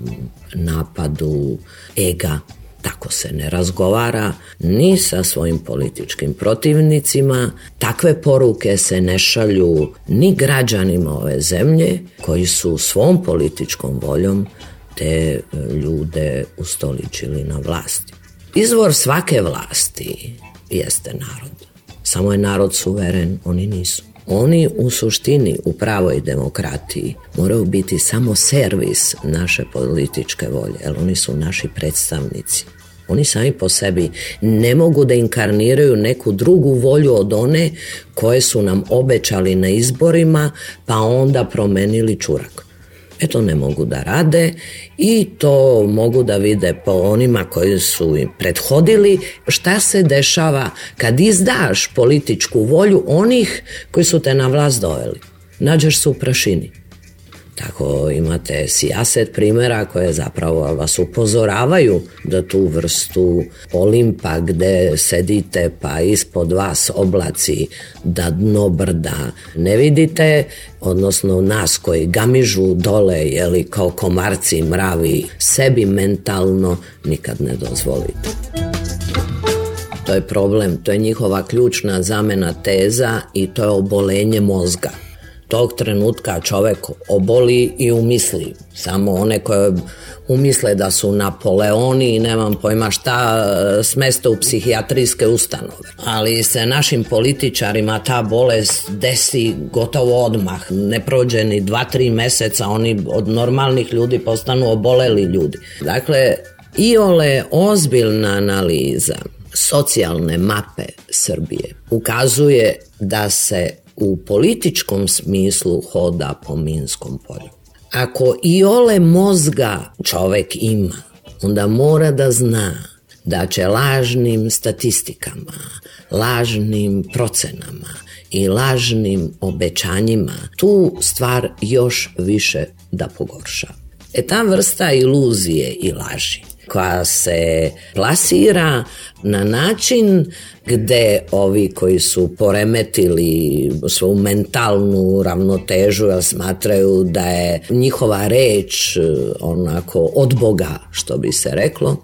napadu ega. Tako se ne razgovara ni sa svojim političkim protivnicima. Takve poruke se ne šalju ni građanima ove zemlje koji su svom političkom voljom te e, ljude ustoličili na vlasti. Izvor svake vlasti jeste narod. Samo je narod suveren, oni nisu. Oni u suštini u pravoj demokratiji moraju biti samo servis naše političke volje, jer oni su naši predstavnici. Oni sami po sebi ne mogu da inkarniraju neku drugu volju od one koje su nam obećali na izborima pa onda promenili čurak eto ne mogu da rade i to mogu da vide po onima koji su im prethodili šta se dešava kad izdaš političku volju onih koji su te na vlast doveli. Nađeš se u prašini. Ako imate sijaset primjera koje zapravo vas upozoravaju da tu vrstu olimpa gde sedite pa ispod vas oblaci da dno brda ne vidite, odnosno nas koji gamižu dole jeli kao komarci mravi sebi mentalno nikad ne dozvolite to je problem, to je njihova ključna zamena teza i to je obolenje mozga tog trenutka čovjek oboli i umisli. Samo one koje umisle da su Napoleoni i nemam pojma šta e, smesto u psihijatrijske ustanove. Ali se našim političarima ta bolest desi gotovo odmah. Ne prođe ni dva, tri mjeseca, oni od normalnih ljudi postanu oboleli ljudi. Dakle, iole ozbiljna analiza socijalne mape Srbije ukazuje da se u političkom smislu hoda po Minskom polju. Ako i ole mozga čovek ima, onda mora da zna da će lažnim statistikama, lažnim procenama i lažnim obećanjima tu stvar još više da pogorša. E ta vrsta iluzije i laži koja se plasira na način gde ovi koji su poremetili svoju mentalnu ravnotežu jer smatraju da je njihova reč e, onako od Boga što bi se reklo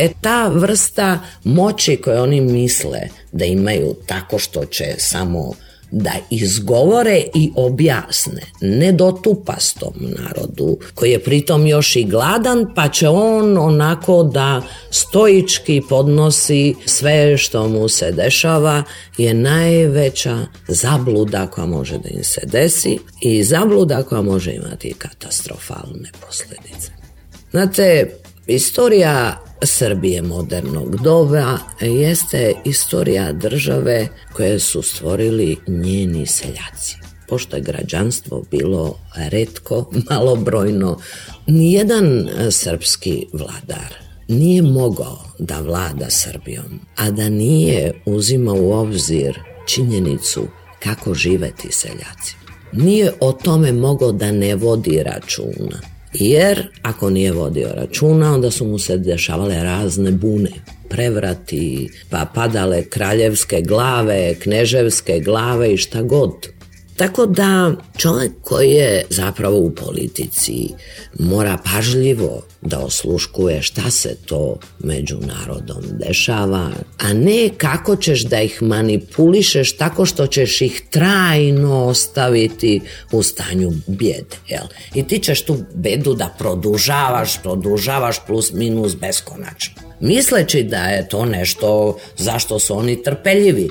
E ta vrsta moći koju oni misle da imaju tako što će samo da izgovore i objasne nedotupastom narodu koji je pritom još i gladan pa će on onako da stoički podnosi sve što mu se dešava je najveća zabluda koja može da im se desi i zabluda koja može imati katastrofalne posljedice. Znate, Istorija Srbije modernog doba jeste istorija države koje su stvorili njeni seljaci. Pošto je građanstvo bilo redko, malobrojno, nijedan e, srpski vladar nije mogao da vlada Srbijom, a da nije uzimao u obzir činjenicu kako živeti seljaci. Nije o tome mogao da ne vodi računa jer ako nije vodio računa, onda su mu se dešavale razne bune, prevrati, pa padale kraljevske glave, kneževske glave i šta god. Tako da čovjek koji je zapravo u politici mora pažljivo da osluškuje šta se to među narodom dešava, a ne kako ćeš da ih manipulišeš tako što ćeš ih trajno ostaviti u stanju bjede Jel? I ti ćeš tu bedu da produžavaš, produžavaš plus minus beskonačno. Misleći da je to nešto zašto su oni trpeljivi.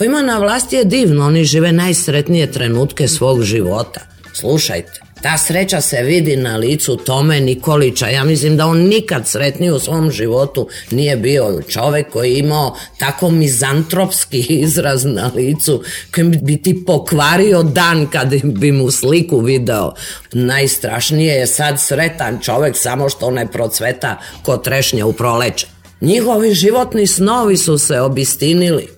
Ovima na vlasti je divno, oni žive najsretnije trenutke svog života. Slušajte, ta sreća se vidi na licu Tome Nikolića. Ja mislim da on nikad sretniji u svom životu nije bio čovjek koji je imao tako mizantropski izraz na licu kojim bi ti pokvario dan kad bi mu sliku video. Najstrašnije je sad sretan čovjek samo što ne procveta ko trešnje u proleće. Njihovi životni snovi su se obistinili,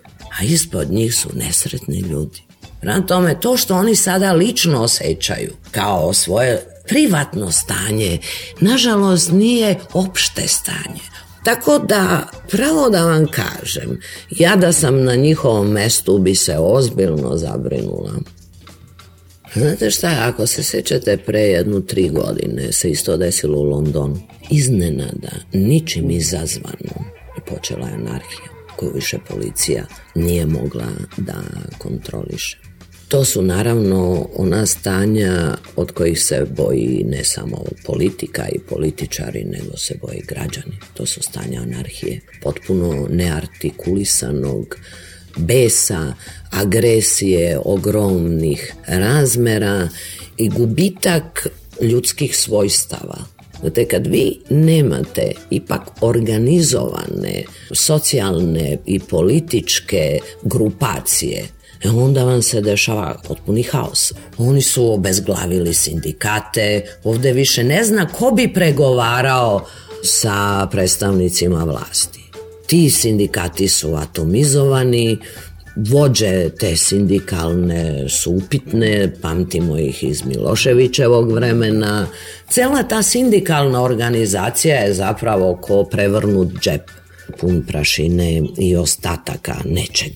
a ispod njih su nesretni ljudi. Prema tome, to što oni sada lično osjećaju kao svoje privatno stanje, nažalost nije opšte stanje. Tako da, pravo da vam kažem, ja da sam na njihovom mestu bi se ozbiljno zabrinula. Znate šta, ako se sjećate pre jednu tri godine se isto desilo u Londonu. Iznenada, ničim izazvano, počela je anarhija koju više policija nije mogla da kontroliše. To su naravno ona stanja od kojih se boji ne samo politika i političari, nego se boji građani. To su stanja anarhije, potpuno neartikulisanog besa, agresije ogromnih razmera i gubitak ljudskih svojstava. Znate, kad vi nemate ipak organizovane socijalne i političke grupacije E onda vam se dešava potpuni haos. Oni su obezglavili sindikate, ovdje više ne zna ko bi pregovarao sa predstavnicima vlasti. Ti sindikati su atomizovani, vođe te sindikalne su upitne, pamtimo ih iz Miloševićevog vremena. Cela ta sindikalna organizacija je zapravo ko prevrnut džep pun prašine i ostataka nečeg.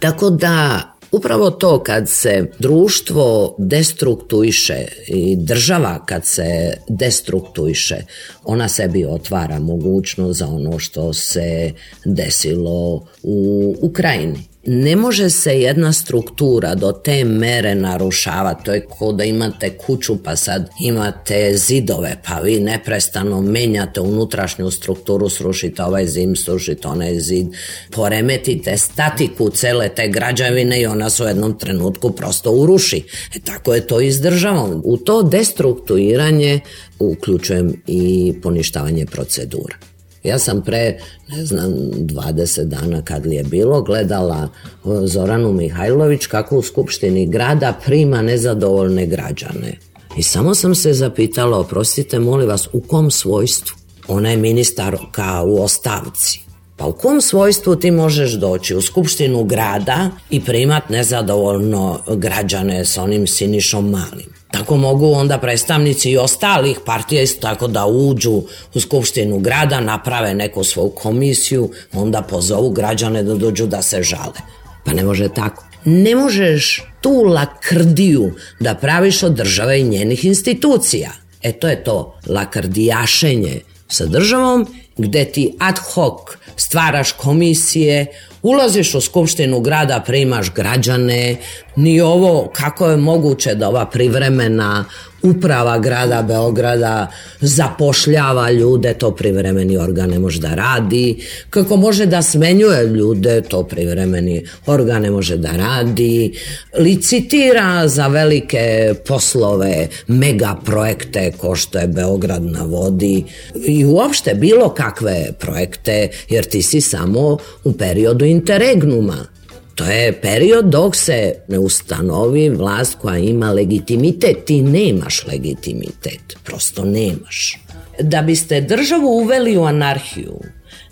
Tako da Upravo to kad se društvo destruktuiše i država kad se destruktuiše, ona sebi otvara mogućnost za ono što se desilo u Ukrajini ne može se jedna struktura do te mere narušavati, to je kao da imate kuću pa sad imate zidove pa vi neprestano menjate unutrašnju strukturu, srušite ovaj zim, srušite onaj zid, poremetite statiku cele te građavine i ona se u jednom trenutku prosto uruši. E tako je to i s državom. U to destruktuiranje uključujem i poništavanje procedura. Ja sam pre, ne znam, 20 dana kad li je bilo, gledala Zoranu Mihajlović kako u Skupštini grada prima nezadovoljne građane. I samo sam se zapitala, oprostite, molim vas, u kom svojstvu? Ona je ministar kao u ostavci. Pa u kom svojstvu ti možeš doći u skupštinu grada i primat nezadovoljno građane s onim Sinišom Malim? Tako mogu onda predstavnici i ostalih partija isto tako da uđu u skupštinu grada, naprave neku svoju komisiju, onda pozovu građane da dođu da se žale. Pa ne može tako. Ne možeš tu lakrdiju da praviš od države i njenih institucija. E to je to lakrdijašenje sa državom gde ti ad hoc stvaraš komisije, Ulaziš u skupštinu grada, primaš građane, ni ovo kako je moguće da ova privremena uprava grada Beograda zapošljava ljude, to privremeni organ ne može da radi, kako može da smenjuje ljude, to privremeni organ ne može da radi, licitira za velike poslove, mega projekte ko što je Beograd na vodi i uopšte bilo kakve projekte, jer ti si samo u periodu interregnuma. To je period dok se ne ustanovi vlast koja ima legitimitet. Ti nemaš legitimitet, prosto nemaš. Da biste državu uveli u anarhiju,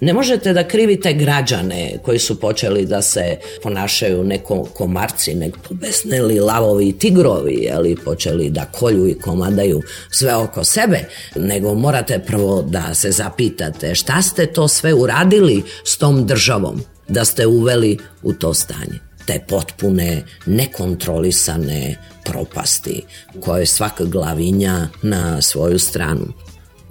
ne možete da krivite građane koji su počeli da se ponašaju neko komarci, neko besneli lavovi i tigrovi, ali počeli da kolju i komadaju sve oko sebe, nego morate prvo da se zapitate šta ste to sve uradili s tom državom da ste uveli u to stanje te potpune, nekontrolisane propasti koje svaka glavinja na svoju stranu.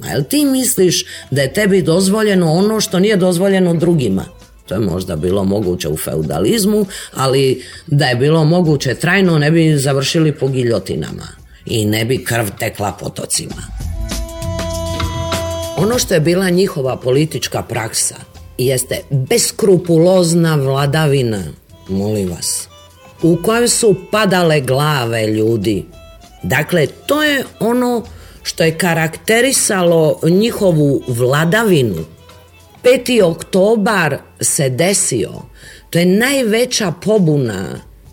A jel ti misliš da je tebi dozvoljeno ono što nije dozvoljeno drugima? To je možda bilo moguće u feudalizmu, ali da je bilo moguće trajno ne bi završili po giljotinama i ne bi krv tekla potocima. Ono što je bila njihova politička praksa jeste beskrupulozna vladavina, molim vas, u kojoj su padale glave ljudi. Dakle, to je ono što je karakterisalo njihovu vladavinu. 5. oktobar se desio. To je najveća pobuna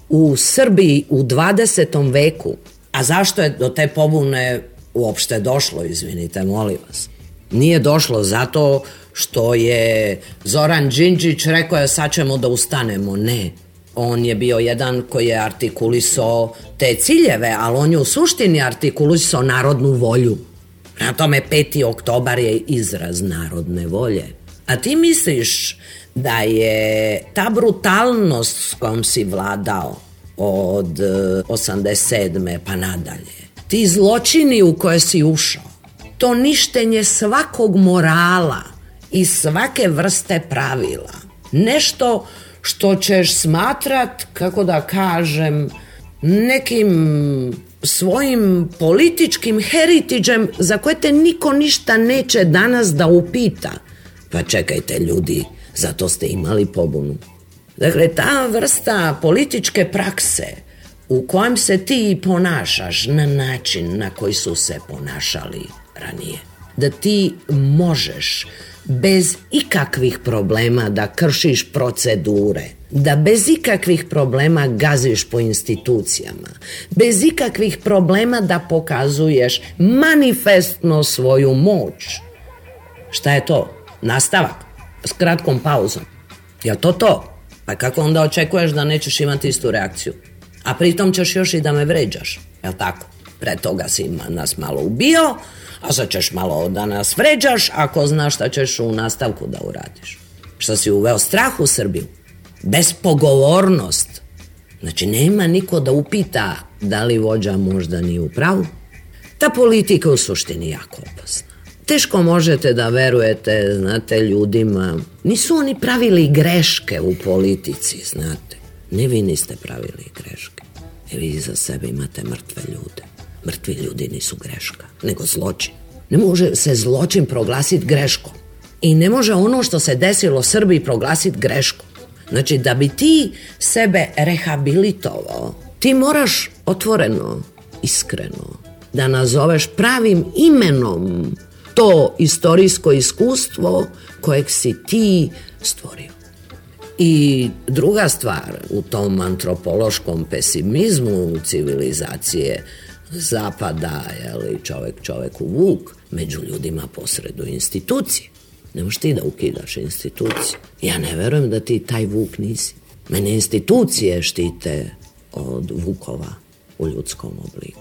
u Srbiji u 20. veku. A zašto je do te pobune uopšte došlo, izvinite, molim vas? Nije došlo zato što je Zoran Đinđić rekao je sad ćemo da ustanemo, ne. On je bio jedan koji je artikulisao te ciljeve, ali on je u suštini artikulisao narodnu volju. Na tome 5. oktobar je izraz narodne volje. A ti misliš da je ta brutalnost s kojom si vladao od 87. E, pa nadalje, ti zločini u koje si ušao, to ništenje svakog morala, i svake vrste pravila. Nešto što ćeš smatrat, kako da kažem, nekim svojim političkim heritiđem za koje te niko ništa neće danas da upita. Pa čekajte ljudi, zato ste imali pobunu. Dakle, ta vrsta političke prakse u kojem se ti ponašaš na način na koji su se ponašali ranije. Da ti možeš bez ikakvih problema da kršiš procedure da bez ikakvih problema gaziš po institucijama, bez ikakvih problema da pokazuješ manifestno svoju moć. Šta je to? Nastavak s kratkom pauzom. Je to to? Pa kako onda očekuješ da nećeš imati istu reakciju? A pritom ćeš još i da me vređaš, jel tako? pre toga si nas malo ubio, a sad ćeš malo da nas vređaš ako znaš šta ćeš u nastavku da uradiš. Što si uveo strah u Srbiju, bespogovornost. Znači, nema niko da upita da li vođa možda nije u pravu. Ta politika u suštini jako opasna. Teško možete da verujete, znate, ljudima. Nisu oni pravili greške u politici, znate. Ne vi niste pravili greške. Jer vi iza sebe imate mrtve ljude. Mrtvi ljudi nisu greška, nego zločin. Ne može se zločin proglasiti greškom. I ne može ono što se desilo Srbiji proglasiti greškom. Znači, da bi ti sebe rehabilitovao, ti moraš otvoreno, iskreno, da nazoveš pravim imenom to istorijsko iskustvo kojeg si ti stvorio. I druga stvar u tom antropološkom pesimizmu civilizacije zapada, jeli, čovjek čovjeku vuk, među ljudima posredu institucije. Ne možeš ti da ukidaš institucije. Ja ne verujem da ti taj vuk nisi. Mene institucije štite od vukova u ljudskom obliku.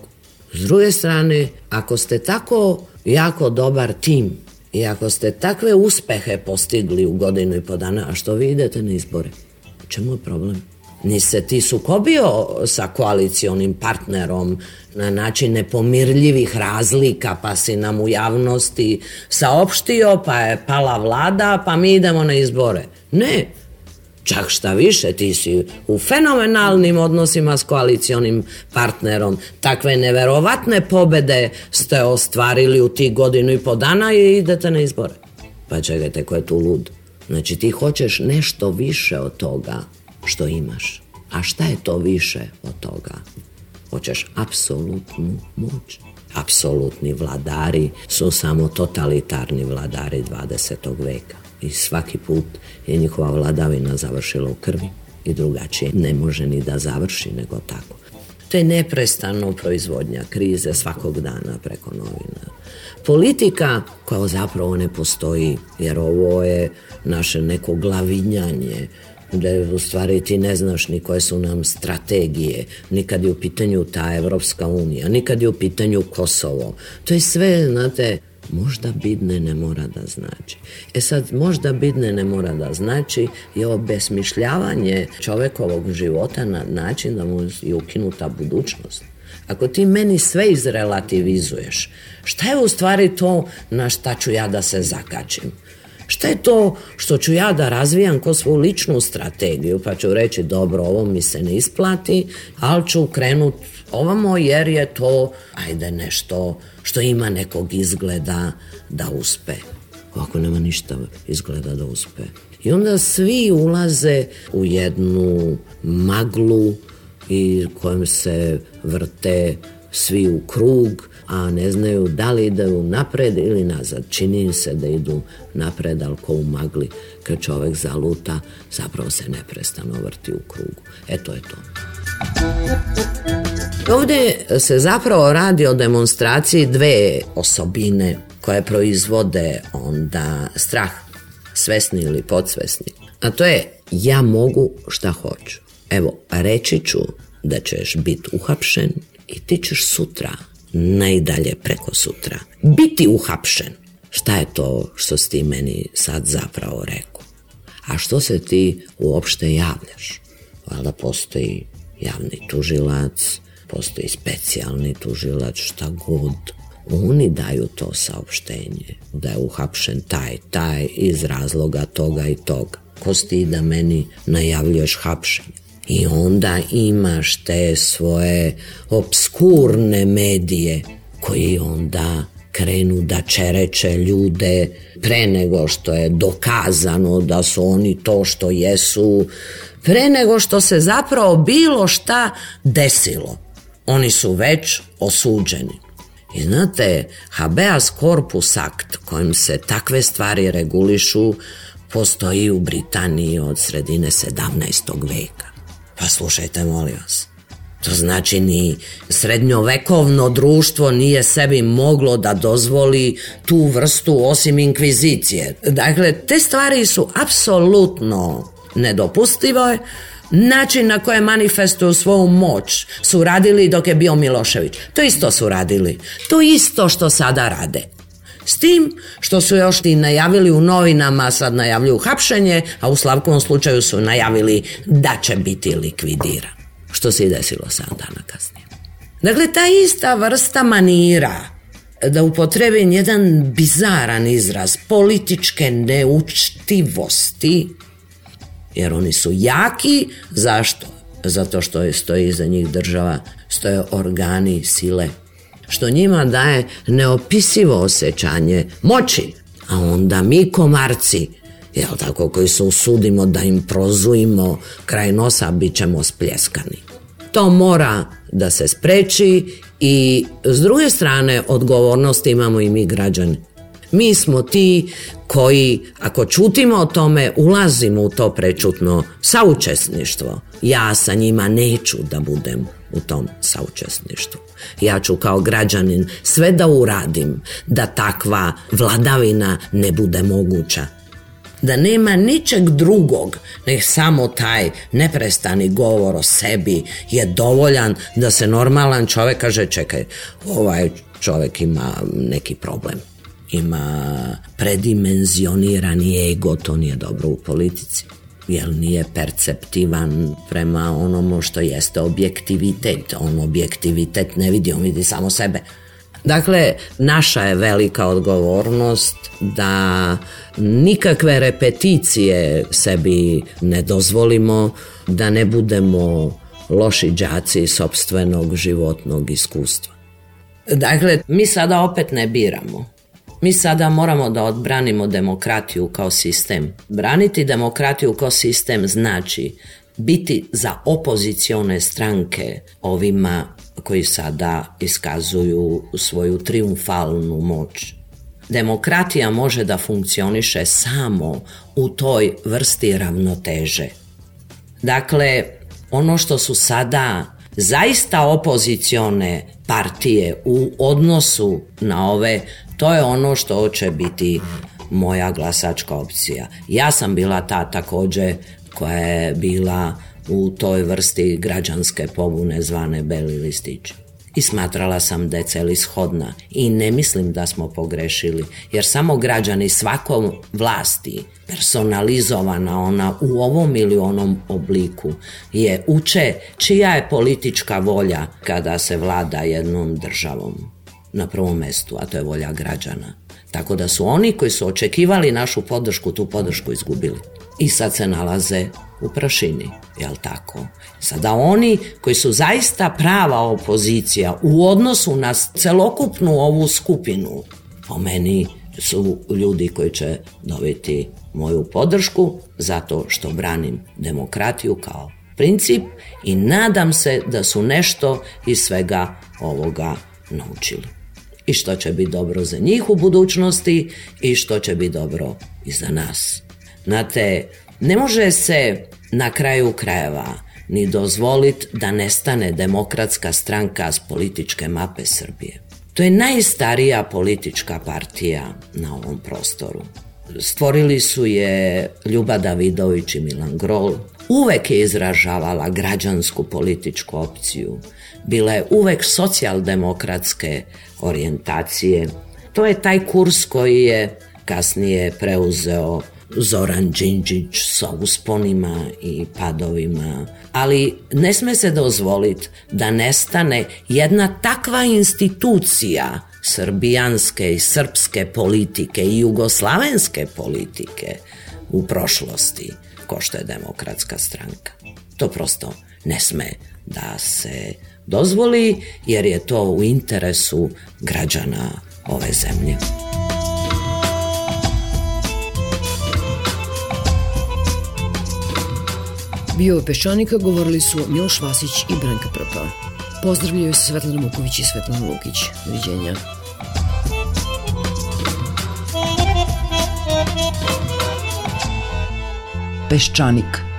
S druge strane, ako ste tako jako dobar tim i ako ste takve uspehe postigli u godinu i po dana, a što vi idete na izbore, čemu je problem? ni se ti sukobio sa koalicijonim partnerom na način nepomirljivih razlika pa si nam u javnosti saopštio pa je pala vlada pa mi idemo na izbore. Ne, Čak šta više, ti si u fenomenalnim odnosima s koalicijonim partnerom. Takve neverovatne pobede ste ostvarili u tih godinu i po dana i idete na izbore. Pa čekajte, ko je tu lud? Znači ti hoćeš nešto više od toga što imaš. A šta je to više od toga? Hoćeš apsolutnu moć. Apsolutni vladari su samo totalitarni vladari 20. veka. I svaki put je njihova vladavina završila u krvi i drugačije ne može ni da završi nego tako. To je neprestano proizvodnja krize svakog dana preko novina. Politika koja zapravo ne postoji, jer ovo je naše neko glavinjanje da u stvari ti ne znaš ni koje su nam strategije, nikad je u pitanju ta Evropska unija, nikad je u pitanju Kosovo. To je sve, znate, možda bidne ne mora da znači. E sad, možda bidne ne mora da znači je obesmišljavanje čovekovog života na način da mu je ukinuta budućnost. Ako ti meni sve izrelativizuješ, šta je u stvari to na šta ću ja da se zakačim? Šta je to što ću ja da razvijam ko svoju ličnu strategiju, pa ću reći dobro, ovo mi se ne isplati, ali ću krenut ovamo jer je to, ajde, nešto što ima nekog izgleda da uspe. Ovako nema ništa izgleda da uspe. I onda svi ulaze u jednu maglu i kojem se vrte svi u krug, a ne znaju da li idu napred ili nazad. Čini se da idu napred, ali ko u magli, kad čovjek zaluta, zapravo se neprestano vrti u krugu. E to je to. Ovdje se zapravo radi o demonstraciji dve osobine koje proizvode onda strah, svesni ili podsvesni. A to je ja mogu šta hoću. Evo, reći ću da ćeš biti uhapšen, i ti ćeš sutra, najdalje preko sutra, biti uhapšen. Šta je to što si ti meni sad zapravo rekao? A što se ti uopšte javljaš? Valjda postoji javni tužilac, postoji specijalni tužilac, šta god. Oni daju to saopštenje, da je uhapšen taj, taj, iz razloga toga i toga. Ko si ti da meni najavljuješ hapšenje? I onda imaš te svoje obskurne medije koji onda krenu da čereče ljude pre nego što je dokazano da su oni to što jesu, pre nego što se zapravo bilo šta desilo. Oni su već osuđeni. I znate, habeas corpus akt kojim se takve stvari regulišu postoji u Britaniji od sredine 17. veka. Pa slušajte, molim vas. To znači ni srednjovekovno društvo nije sebi moglo da dozvoli tu vrstu osim inkvizicije. Dakle, te stvari su apsolutno nedopustive. Način na koje manifestuju svoju moć su radili dok je bio Milošević. To isto su radili. To isto što sada rade. S tim što su još i najavili u novinama, sad najavljuju hapšenje, a u Slavkovom slučaju su najavili da će biti likvidiran. Što se i desilo sam dana kasnije. Dakle, ta ista vrsta manira da upotrebi jedan bizaran izraz političke neučtivosti jer oni su jaki zašto? Zato što stoji iza njih država stoje organi sile što njima daje neopisivo osjećanje moći. A onda mi komarci, jel tako, koji se usudimo da im prozujimo kraj nosa, bit ćemo spljeskani. To mora da se spreči i s druge strane odgovornost imamo i mi građani. Mi smo ti koji, ako čutimo o tome, ulazimo u to prečutno saučesništvo. Ja sa njima neću da budem u tom saučesništvu. Ja ću kao građanin sve da uradim da takva vladavina ne bude moguća da nema ničeg drugog, ne samo taj neprestani govor o sebi je dovoljan da se normalan čovjek kaže čekaj, ovaj čovjek ima neki problem. Ima predimenzionirani ego, to nije dobro u politici jer nije perceptivan prema onomu što jeste objektivitet. On objektivitet ne vidi, on vidi samo sebe. Dakle, naša je velika odgovornost da nikakve repeticije sebi ne dozvolimo, da ne budemo loši đaci sobstvenog životnog iskustva. Dakle, mi sada opet ne biramo. Mi sada moramo da odbranimo demokratiju kao sistem. Braniti demokratiju kao sistem znači biti za opozicione stranke ovima koji sada iskazuju svoju triumfalnu moć. Demokratija može da funkcioniše samo u toj vrsti ravnoteže. Dakle, ono što su sada zaista opozicione partije u odnosu na ove to je ono što će biti moja glasačka opcija. Ja sam bila ta također koja je bila u toj vrsti građanske pobune zvane Beli listić. I smatrala sam da je celishodna i ne mislim da smo pogrešili, jer samo građani svakom vlasti, personalizovana ona u ovom ili onom obliku, je uče čija je politička volja kada se vlada jednom državom na prvom mestu, a to je volja građana. Tako da su oni koji su očekivali našu podršku, tu podršku izgubili. I sad se nalaze u prašini, jel tako? Sada oni koji su zaista prava opozicija u odnosu na celokupnu ovu skupinu, po meni su ljudi koji će dobiti moju podršku zato što branim demokratiju kao princip i nadam se da su nešto iz svega ovoga naučili i što će biti dobro za njih u budućnosti i što će biti dobro i za nas. Znate, ne može se na kraju krajeva ni dozvoliti da nestane demokratska stranka s političke mape Srbije. To je najstarija politička partija na ovom prostoru. Stvorili su je Ljuba Davidović i Milan Grol. Uvek je izražavala građansku političku opciju bila je uvek socijaldemokratske orijentacije. To je taj kurs koji je kasnije preuzeo Zoran Đinđić sa usponima i padovima, ali ne sme se dozvoliti da nestane jedna takva institucija srbijanske i srpske politike i jugoslavenske politike u prošlosti, ko što je demokratska stranka. To prosto ne sme da se dozvoli jer je to u interesu građana ove zemlje. Bio je Peščanika, govorili su Miloš Vasić i Branka Prpa. Pozdravljaju se Svetlana Muković i Svetlana Lukić. Peščanik